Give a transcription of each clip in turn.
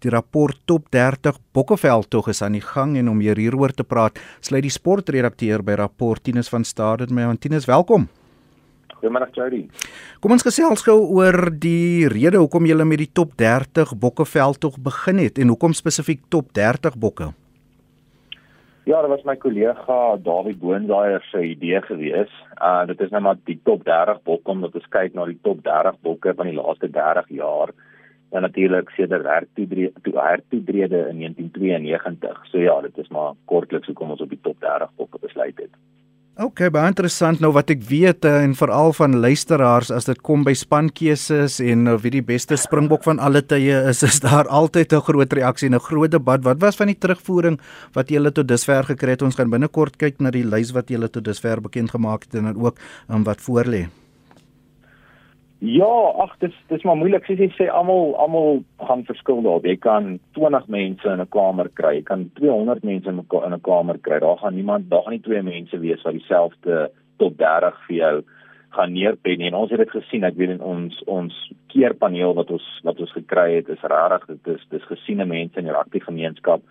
Die rapport Top 30 Bokkeveldtog is aan die gang en om hier hieroor te praat, sluit die sportredakteur by Rapport Tinus van Staden met Tinus, welkom. Goeiemôre Jody. Kom ons gesels gou oor die rede hoekom jy met die Top 30 Bokkeveldtog begin het en hoekom spesifiek Top 30 bokke? Ja, dit was my kollega Dawie Boondaaier se idee gewees. Uh dit is nou maar die top 30 bokke om te kyk na die top 30 bokke van die laaste 30 jaar. En natuurlik sedert hertoedrede toe hertoedrede in 1992. So ja, dit is maar kortliks hoekom ons op die top 30 bokke besluit het. OK, baie interessant nou wat ek weet eh, en veral van luisteraars as dit kom by spankeuses en nou wie die beste springbok van alle tye is, is daar altyd 'n groot reaksie en 'n groot debat. Wat was van die terugvoering wat julle tot dusver gekry het? Ons gaan binnekort kyk na die lys wat julle tot dusver bekend gemaak het en dan ook um, wat voorlê. Ja, ag dis dis maar moeilik. Soos jy sê, almal almal gaan verskil daar. Jy kan 20 mense in 'n kamer kry. Jy kan 200 mense in 'n kamer kry. Daar gaan niemand, daar gaan nie twee mense wees wat dieselfde tot 30 vir jou gaan neerpen. En ons het dit gesien. Ek weet in ons ons keerpaneel wat ons wat ons gekry het, is regtig dit is dis gesiene mense in die rugby gemeenskap.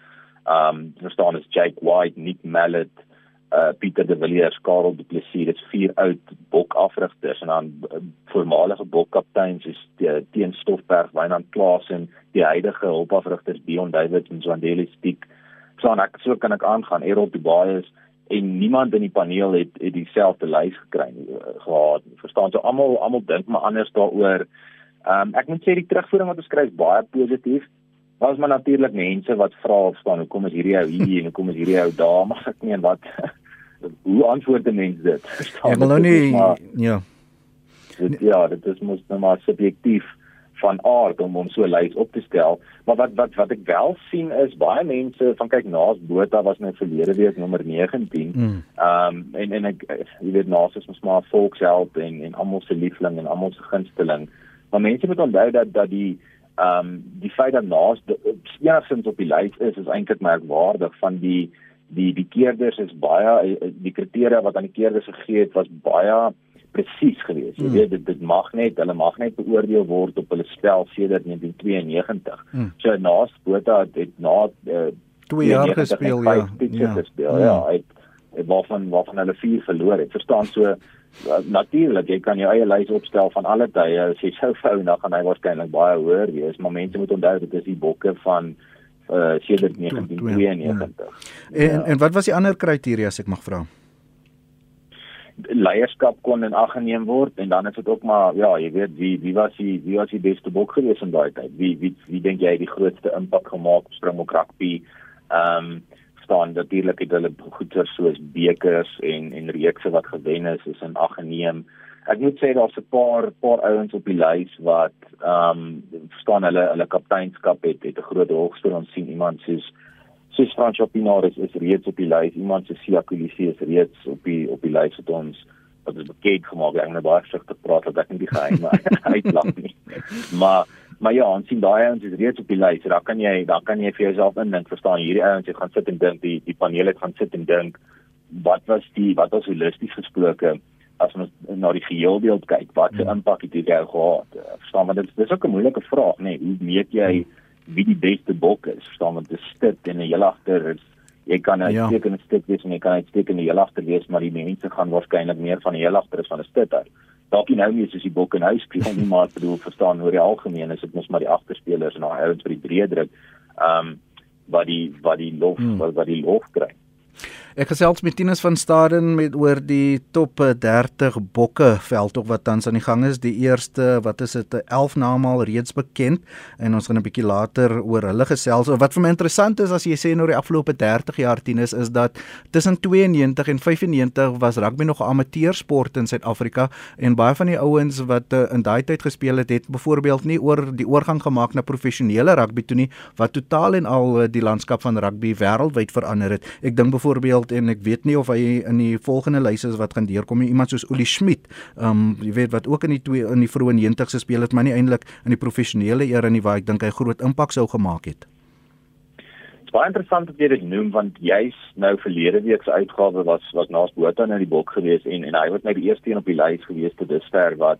Um verstaan is Jake White, Nick Mallet, uh Pieter de Villiers, Karel Du Plessis, dit's vier oud bokafrigters en dan uh, voormalige bokkapteins soos die Teen Stoffberg, Wynand Klaas en die huidige hulpafrigters Dion David en Swandeli Spiek. So en ek so kan ek aangaan Errol Dubai is en niemand in die paneel het het dieselfde lys gekry nie uh, gehad. Verstaan so almal almal dink maar anders daaroor. Ehm um, ek moet sê die terugvoering wat ons kry is baie positief. Daar is maar natuurlik mense wat vra of staan hoekom is hierdie ou hier en hoekom is hierdie ou daar, maar ek meen wat hoe antwoord 'n mens dit? Ek wil nou nie maar, ja. Dit, ja, dit is mos nou maar subjektief van aard om om so 'n lys op te stel, maar wat wat wat ek wel sien is baie mense van kyk naas Botha was nou verlede week nommer 19. Hmm. Ehm mm. um, en en ek jy weet naas is mos maar volksheld en en almal se liefling en almal se gunsteling. Maar mense moet onthou dat dat die ehm um, die feit dat naas enigstens op die lys is is eintlik merkwaardig van die die die keerders is baie eh, eh, die kriteria wat aan die keerders gegee het was baie presies geweest. Jy hmm. weet dit dit mag net hulle mag net beoordeel word op hulle spel sedert 1992. Hmm. So naas Botha het, het na 2 uh, jaar gespeel ja. Ja, gespeel, ja, hy het, het waarvan waarvan hulle 4 verloor het. Verstaan so natuurlik jy kan jou eie lys opstel van alle tye. As jy sou vou dan gaan hy waarskynlik baie hoër wees. Maar mense moet onthou dit is die bokke van uh sedert 1992 en ja. en wat was die ander kriteria as ek mag vra? Leierskap kon in ag geneem word en dan is dit ook maar ja jy weet wie wie was die wie was die beste bok gewees in daai tyd? Wie wie wie dink jy het die grootste impak gemaak op Springbok rugby? Ehm um, staan natuurlik het hulle goeder soos bekers en en reekse wat gewen is is in ag geneem. Ek moet sê daar's 'n paar paar ouens op die lys wat ehm um, staan hulle hulle kapteinskap het het 'n groot rol gespeel om sien iemand soos soos Franco Pinaar is, is reeds op die lys. Iemand soos Sia Kulisi is reeds op die op die lys wat ons wat is bekend gemaak. Ek moet baie versigtig praat dat ek nie die geheime uitlag nie. Maar Maar ja, ons sien daai ouens is reeds op die lys. Daar kan jy daar kan jy vir jouself indink, verstaan hierdie ouens het gaan sit en dink die die paneel het gaan sit en dink wat was die wat was holisties gesproke as ons na die geheelbeeld kyk, wat se hmm. impak het dit gehad? Verstaan maar dit dis ook 'n moeilike vraag, nê. Nee, hoe meet jy wie die beste bok is? Verstaan want dit sit en 'n heel agter is jy kan 'n ja. stekende stuk wees en jy kan 'n stekende heel agter wees, maar die mense gaan waarskynlik meer van die heel agter is van 'n stuk uit dalk nie nou nie soos die bok en huis speel nie maar bedoel verstaan oor die algemeen is dit mos maar die agterspelers en daai ouens vir die breë druk ehm um, wat die wat die lof hmm. wat, wat die lof kry Ek gesels met Tinus van Staden met oor die top 30 bokke veldtog wat tans aan die gang is. Die eerste, wat is dit, 11 name al reeds bekend en ons gaan 'n bietjie later oor hulle gesels. Wat vir my interessant is as jy sê nou die afgelope 30 jaar Tinus is dat tussen 92 en 95 was rugby nog 'n amateursport in Suid-Afrika en baie van die ouens wat uh, in daai tyd gespeel het, het byvoorbeeld nie oor die oorgang gemaak na professionele rugby toe nie wat totaal en al uh, die landskap van rugby wêreldwyd verander het. Ek dink byvoorbeeld wêreld en ek weet nie of hy in die volgende lys is wat gaan deurkom nie iemand soos Uli Schmidt um jy weet wat ook in die twee in die vroeë 90's gespeel het maar nie eintlik in die professionele era nie waar ek dink hy groot impak sou gemaak het Dit is baie interessant dat jy dit noem want jy's nou verlede week se uitgawe was was naas Botha in die bok gewees en en hy was nou die eerste een op die lys gewees tot dusver wat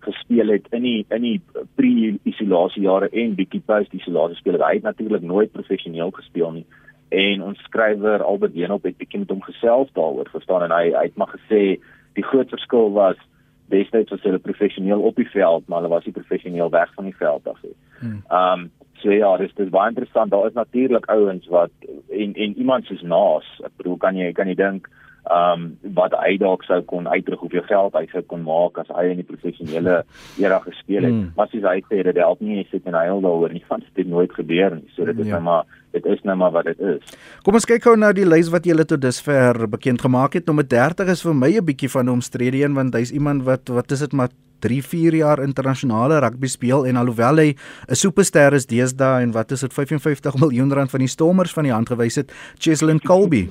gespeel het in die in die pre-isolasie jare en bietjie post-isolasie speel. Hy het natuurlik nooit professioneel gespeel nie. En ons skrywer Albert Deenop het bietjie met hom gesels daaroor, verstaan en hy hy het maar gesê die groot verskil was destyds was hulle professioneel op die veld, maar hulle was nie professioneel weg van die veld af nie. Hmm. Ehm um, so ja, dis dis baie interessant. Daar is natuurlik ouens wat en en iemand soos Naas, ek bedoel kan jy kan jy dink ehm um, wat hy dalk sou kon uitdruk hoeveel geld hy sou kon maak as hy in die professionele era gespeel het. Hmm. Maar sies hy sê dit help nie jy net huil daaroor nie, want dit het nooit gebeur nie. So dit is ja. nou maar dit is nou maar wat dit is. Kom ons kyk gou na die lys wat julle tot dusver bekend gemaak het. Nommer 30 is vir my 'n bietjie van 'n omstrede een want hy's iemand wat wat is dit maar 3 4 jaar internasionale rugby speel en alhoewel hy 'n superster is deesdae en wat is dit 55 miljoen rand van die Stormers van die hand gewys het Cheslin Colby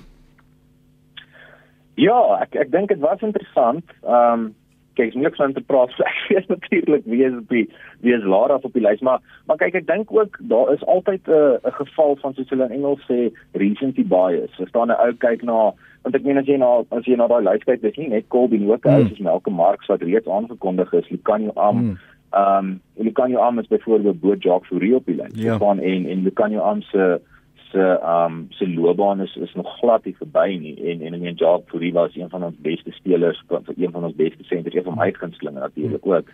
Ja, ek ek dink dit was interessant. Ehm um, kyk, ek niks van te praat. Ek weet natuurlik wie is op die wie is laer af op die lys, maar maar kyk, ek dink ook daar is altyd 'n uh, 'n geval van soos hulle in Engels sê recency bias. Ons staan 'n ou kyk na want ek meen as jy na as jy na daai lys kyk, dis nie net Colby ook, mm. is Malcolm Marx wat reeds aangekondig is. Lucanio Am mm. Ehm um, Lucanio Am is byvoorbeeld Boot Jacques Fourie op die lys. Ja. Van en en Lucanio Am se uh, se um se loopbaan is is nog glad nie verby nie en en ek meen Job Fourie was een van ons beste spelers van een van ons beste senters een van my gunstelinge natuurlik ook.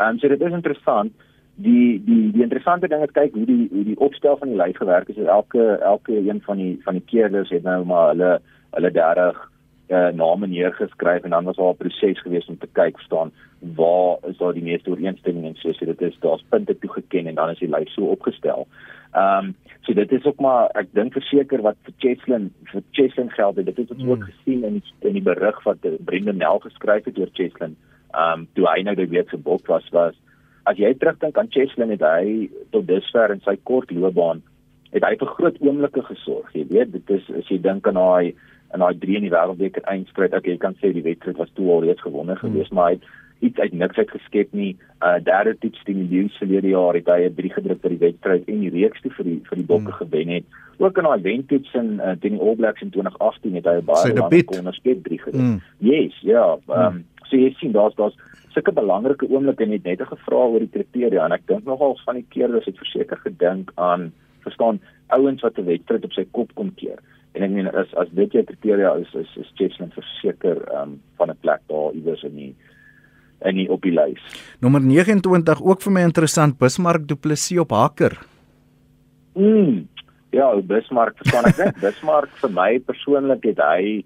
Um so dit is interessant. Die die die interessante ding is kyk hoe die hoe die opstel van die lys gewerk het. Elke elke een van die van die keerders het nou maar hulle hulle 30 uh, name neergeskryf en dan was daar 'n proses gewees om te kyk staan waar is daar die meeste ooreenstemming en so so dit is daar's punte toegeken en dan is die lys so opgestel. Ehm um, so dit is ook maar ek dink verseker wat vir Cheslin vir Cheslin geld het. Dit het ons hmm. ook gesien in die, in die berig wat Brendan Nel geskryf het oor Cheslin. Ehm um, toe hy nou die week se bok was was as jy terugdink aan Cheslin het hy tot dusver in sy kort loopbaan het hy vir groot oomblikke gesorg. Jy weet, dit is as jy dink aan daai in daai 3 in die wêreldbeker eindstryd. Okay, jy kan sê die wedstryd was toe al reeds gewonne hmm. geweest, maar hy het iets uit niks uit geskep nie. Uh derde tips teen die Lions verlede jaar het hy 'n 3 gedruk vir die wedstryd en die reeks toe vir die vir die Bokke hmm. gewen het. Ook in daai wentips in uh, teen die All Blacks in 2018 het hy baie lank kon skep 3 gedruk. Hmm. Yes, ja. Um hmm. so jy sien daar's daar's sulke belangrike oomblikke net net gevra oor die kriteria en ek dink nogal van die keer was dit verseker gedink aan verstaan ouens wat 'n wedstryd op sy kop kom keer. En ek meen as as dit jou kriteria is is is Chestnut verseker um van 'n plek daar iewers in die in die op die lys. Nommer 29 ook vir my interessant Bismarck Du Plessis op haker. Mm. Ja, Bismarck verstaan ek net. Bismarck vir my persoonlik het hy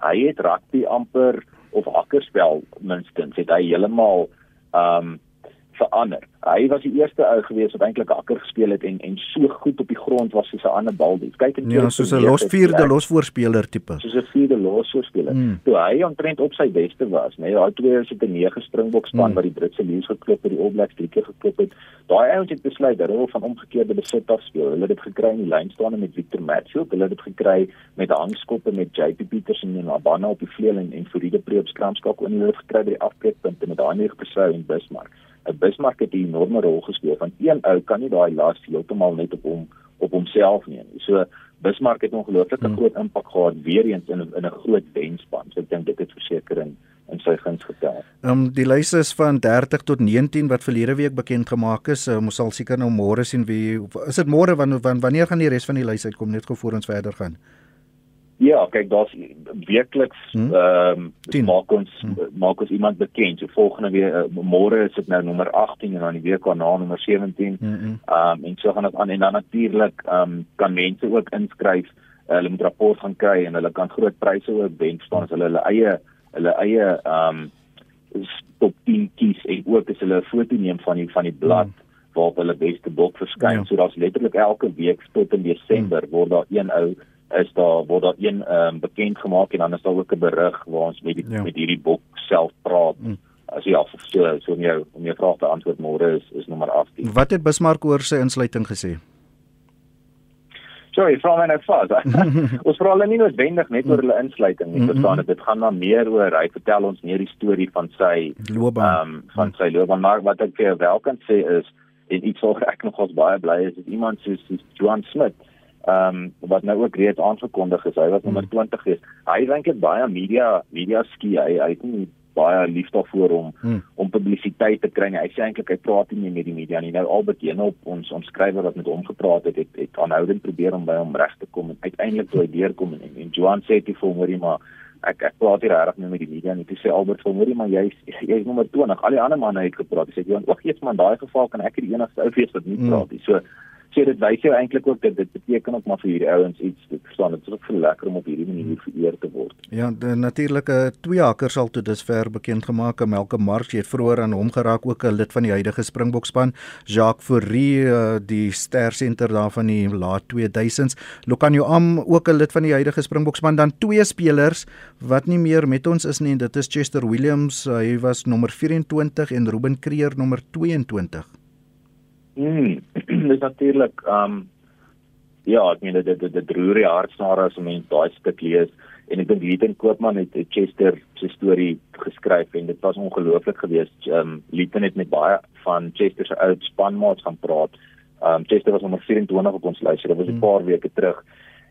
hy het rugby amper of hakkerspel minstens het hy heeltemal um verander. Hy was die eerste ou gewees wat eintlik hakker gespeel het en en so goed op die grond was soos 'n ander bal. Kyk en ja, soos 'n los vierde losvoorspeler tipe. Soos 'n vierde losvoorspeler. Mm. Toe hy omtrent op sy beste was, nee, daai twee is op 'n nege springbok span mm. wat die Britse leeu's geklop het, die All Blacks drie keer geklop het. Daai ouens het besluit dat hulle van omgekeerde besit af speel. Hulle het dit gekry in die lyn staan met Victor Matfield, hulle het dit gekry met hangskoppe met JP Petersen en Abana op die vleuel en en Fourie de Pre op skramskak en hulle het gekry by die afbreekpunte met daai nege persou en Bismarck. 'n Bismarck het 'n enorme rol gespeel van een ou kan nie daai las heeltemal net op hom op homself neem nie. So Bismarck het ongelooflik 'n hmm. groot impak gehad weer eens in in 'n groot wenspan. So ek dink dit het verseker in in sy guns getel. Ehm um, die lys is van 30 tot 19 wat verlede week bekend gemaak is. Um, ons sal seker nou môre sien wie is dit môre wanneer wanneer gaan die res van die lys uitkom net gou voor ons verder gaan. Ja, kyk, daar's weekliks hmm? ehm um, maak ons hmm. maak ons iemand bekend. So volgende week uh, môre is dit nou nommer 18 en dan die week daarna nommer 17. Hmm, ehm um, en so gaan dit aan en dan natuurlik ehm um, kan mense ook inskryf. Uh, hulle moet rapport gaan kry en hulle kan groot pryse ook wen staan as hulle hulle eie hulle eie ehm um, top 10 kies en ook as hulle 'n foto neem van die van die blad hmm waar hulle beste bok verskyn. Ja. So daar's letterlik elke week tot in Desember hmm. word daar een ou is daar word daar een ehm um, bekend gemaak en dan is daar ook 'n berig waar ons met die, ja. met hierdie boek self praat. Mm. As jy af so so om jou om jou vraag te antwoord môre is is nommer 18. Wat het Bismarck oor sy insluiting gesê? Sorry, vra my nou vas. ons vra hulle nie noodwendig net oor hulle insluiting nie, verstaan dit. Dit gaan maar meer oor hy vertel ons meer die storie van sy loopbaan um, van sy loopbaan. Maar wat ek vir wel kan sê is en iets wat ek nogals baie bly is, is iemand soos, soos Johan Smith ehm um, wat nou ook reeds aangekondig is hy wat nommer 20 is hy dink dit baie media media skie hy hy het nie baie lief daarvoor om hmm. om publisiteit te kry. Hy sê eintlik hy praat nie met die media nie. Nou Albert Jenop ons ons skrywer wat met hom gepraat het, het, het aanhoudend probeer om by hom reg te kom en uiteindelik toe hy deurkom en, en Johan sê dit vir hom hoorie maar ek ek praat hier regtig met die media nie. Toe sê Albert vir hoorie maar jy's jy's nommer 20. Al die ander manne het gepraat. Hy sê Johan, wag eers maar in daai geval kan ek die enigste ou wees wat nie hmm. praat nie. So So dit wys jou eintlik ook dat dit beteken ook maar vir hierdie ouens iets te verstaan. Dit is ook vir lekker om op hierdie manier vereer te word. Ja, natuurlike twee hakkers al tot dusver bekend gemaak. Melke Mars het vroeër aan hom geraak ook 'n lid van die huidige Springbokspan, Jacques Fourie, eh, die ster senter daar van die laat 2000s. Lokanyo Am ook 'n lid van die huidige Springbokspan dan twee spelers wat nie meer met ons is nie. Dit is Chester Williams, hy was nommer 24 en Ruben Kreer nommer 22. Mm, dis natuurlik um ja, ek meen dit dit dit roer die hartsnare as 'n mens daai stuk lees en ek dink Leighton Koopman het, het Chester se storie geskryf en dit was ongelooflik geweest. Um Leighton het met baie van Chester se ou spanmaats gaan praat. Um Chester was nommer 24 op ons lys. Dit was 'n mm. paar weke terug.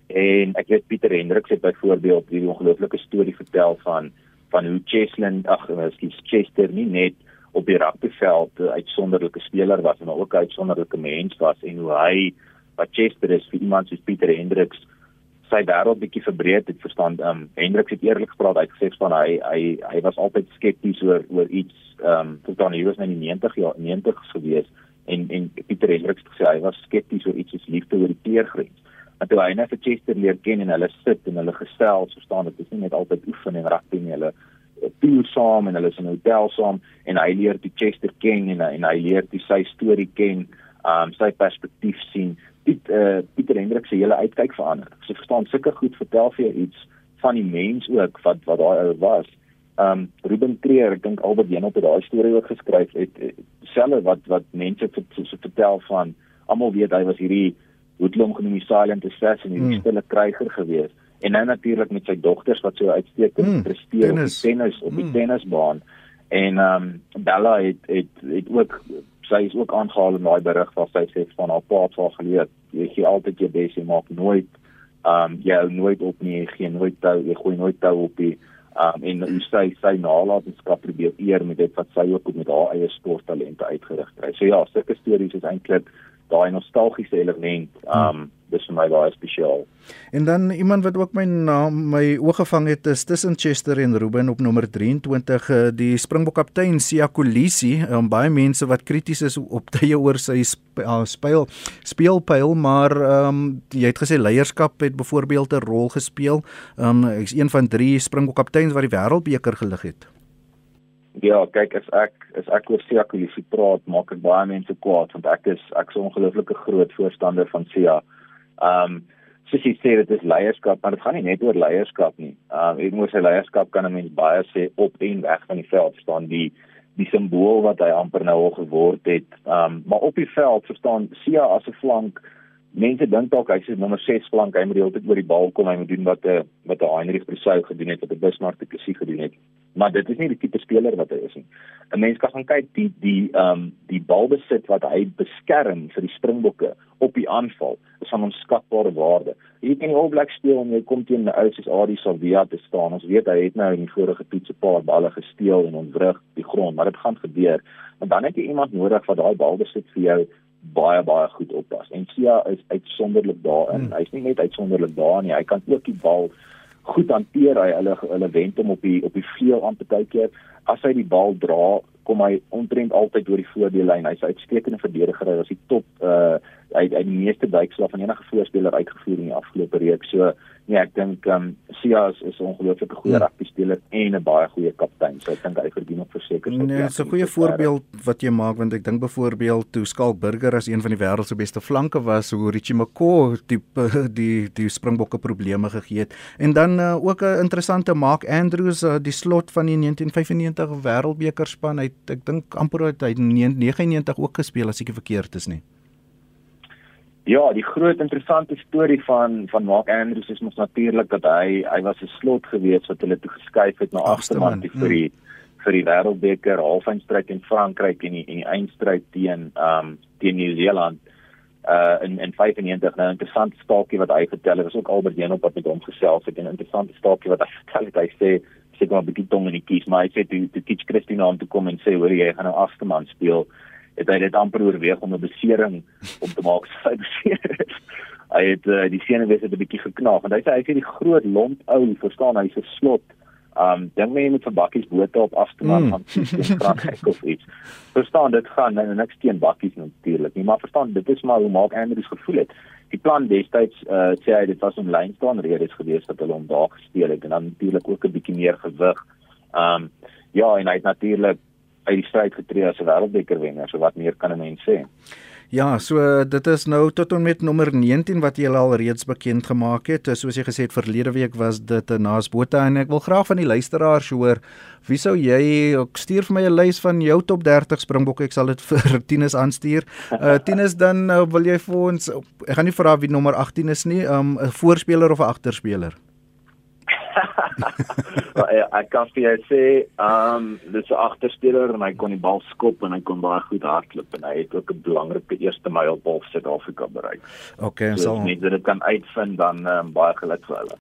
En ek weet Pieter Hendriks het byvoorbeeld hierdie ongelooflike storie vertel van van hoe Cheslin ag, ekskuus Chester nie net op die rugbyveld 'n uitsonderlike speler was en ook 'n uitsonderlike mens was en hoe hy wat Chester is vir iemand soos Pieter Hendriks sy wêreld bietjie verbreed het verstaan. Ehm um, Hendriks het eerlik gepraat, hy het gesê van hy hy hy was altyd skepties oor oor iets ehm um, tot dan hy was in die 90 jaar 90s gewees en en Pieter Hendriks het gesê hy was skepties oor iets soos liefde oor die teergrens. Maar toe hy net vir Chester leer ken en hulle sit en hulle gesels, verstaan dit is nie net altyd oefen en rugby nie, hulle toer saam en hulle is in 'n hotel saam en hy leer die Chester ken en en hy leer die sy storie ken, um sy perspektief sien. Piet uh Pieter Hendrik se hele uitkyk verander. Sy verstaan sulke goed vertel vir jou iets van die mens ook wat wat daai ou was. Um Ruben Kreer, ek dink Albert Jenop het daai storie ook geskryf het selfe wat wat mense so vertel van almal weet hy was hierdie hoedlom genoem die silent assassin, hierdie hmm. stille kryger geweest en nou natuurlik met sy dogters wat so uitstekend mm, presteer tennis. op die tennis op die mm. tennisbaan en ehm um, Bella het het het ook sy is ook aangehaal in daai berig waar sy sê van haar pa het haar geleer jy gee altyd jou bes jy maak nooit ehm um, jy hou nooit op nie jy gee nooit tou jy gooi nooit tou op ehm um, en hoe sy sy nalatenskap probeer eer met dit wat sy ook met haar eie sporttalente uitgerig het so ja sulke stories is eintlik daai nostalgiese element um, dis vir my baie spesiaal. En dan iemand wat ook my naam my oog gevang het is tussen Chester en Ruben op nommer 23 eh, die Springbok kaptein Sia Kolisi. Um, baie mense wat krities is op tye oor sy uh, speel speelpyl, maar um, jy het gesê leierskap het byvoorbeeld 'n rol gespeel. Um, ek's een van drie Springbok kapteins wat die wêreldbeker gelig het. Ja, kyk as ek as ek oor Sia Kolisi praat, maak ek baie mense kwaad want ek is ek is 'n ongelooflike groot voorstander van Sia. Ehm um, soos jy sê dit is leierskap, maar dit gaan nie net oor leierskap nie. Ehm um, ek moet sê leierskap kan 'n mens baie sê op en weg van die veld staan die die simbool wat hy amper nou al geword het. Ehm um, maar op die veld verstaan Sia as 'n flank Mense dink dalk hy's nommer 6 flank, hy moet die hele tyd oor die bal kom, hy moet doen wat 'n wat 'n Heinrich Brusou gedoen het, wat 'n Bismarck te Kessie gedoen het maar dit is nie die tipe speler wat hy is nie. 'n Mens kan gaan kyk die die ehm um, die balbesit wat hy beskerm vir die Springbokke op die aanval is van onskatbare waarde. Jy kan nie All Blacks speel en jy kom teen 'n ou soos Adi Savia te staan. Ons weet hy het nou in die vorige toets 'n paar balle gesteel en ontwrig die grond, maar dit gaan gebeur. En dan het jy iemand nodig wat daai balbesit vir jou baie baie goed oppas. En Sia is uitsonderlik daarin. Hmm. Hy's nie net uitsonderlik daar nie, hy kan ook die bal goed hanteer hy hulle hulle wend hom op die op die vleuel aan partykeer. As hy die bal dra kom hy omtrent altyd deur die voordeellyn. Hy's 'n uitstekende verdediger. Hy was die top uh hy hy die meeste duikslag van enige voorspeler uitgevoer in die afgelope reeks. So nee ek dink um Sia is, is 'n ongelooflike goeie ja. rugby speler en 'n baie goeie kaptein so ek dink hy verdien ook verseker nee dit is 'n goeie voorbeeld wat jy maak want ek dink byvoorbeeld toe Skalk Burger as een van die wêreld se beste flanke was hoe Richie McCaw tipe die die Springbokke probleme gegee het en dan uh, ook 'n interessante Mark Andrews uh, die slot van die 1995 wêreldbeker span hy ek dink amper hy 99 ook gespeel as ek verkeerd is nie. Ja, die groot interessante storie van van Mark Andrews is mos natuurlik dat hy hy was 'n slot gewees wat hulle toe geskuif het na agterman vir die hmm. vir die wêreldbeker halfeindstryd in Frankryk en die en die eindstryd teen um teen Nieu-Seeland uh in in 95 nou 'n interessante staaltjie wat hy vertel het was ook Albert Jenop wat met hom gesels het en 'n interessante staaltjie wat hy vertel het hy sê seker maar 'n bietjie tong in die kies, maar hy sê toe toe Teach Christina aan toe kom en sê hoor jy gaan nou agterman speel, het hy dit amper oorweeg om 'n besering op te maak sy beseer is. Hy het uh, die senuwees het 'n bietjie geknaag en hy sê hy het die groot lomp ou, verstaan, hy's 'n slot. Um dink my jy moet vir bakkies bote op afstaan mm. van Frankryk of iets. Verstaan dit gaan nou niks teen bakkies natuurlik nie, maar verstaan dit is maar hoe maak Andrews gevoel het. Die plan destyds uh, sê hy dit was om lyn staan redes gewees dat hulle hom daar gesteel het en dan natuurlik ook 'n bietjie meer gewig. Um ja, en hy het natuurlik uit die stryd getree as 'n wêreldbeker wenner, so wat meer kan 'n mens sê? Ja, so dit is nou tot en met nommer 19 wat jy al reeds bekend gemaak het. Soos jy gesê het verlede week was dit 'n naasbota en ek wil graag van die luisteraars hoor wie sou jy stuur vir my 'n lys van jou top 30 springbokke. Ek sal dit vir Tinus aanstuur. Uh Tinus dan uh, wil jy vir ons ek gaan nie vra wie nommer 18 is nie, um, 'n um, voorspeler of 'n agterspeler? ek kan vir jou sê, ehm um, dis 'n agterspeler en hy kon die bal skop en hy kon baie goed hardloop en hy het ook 'n belangrike eerste mylpaal vir Suid-Afrika bereik. Okay, so as mense dit kan uitvind dan um, baie geluk vir hulle.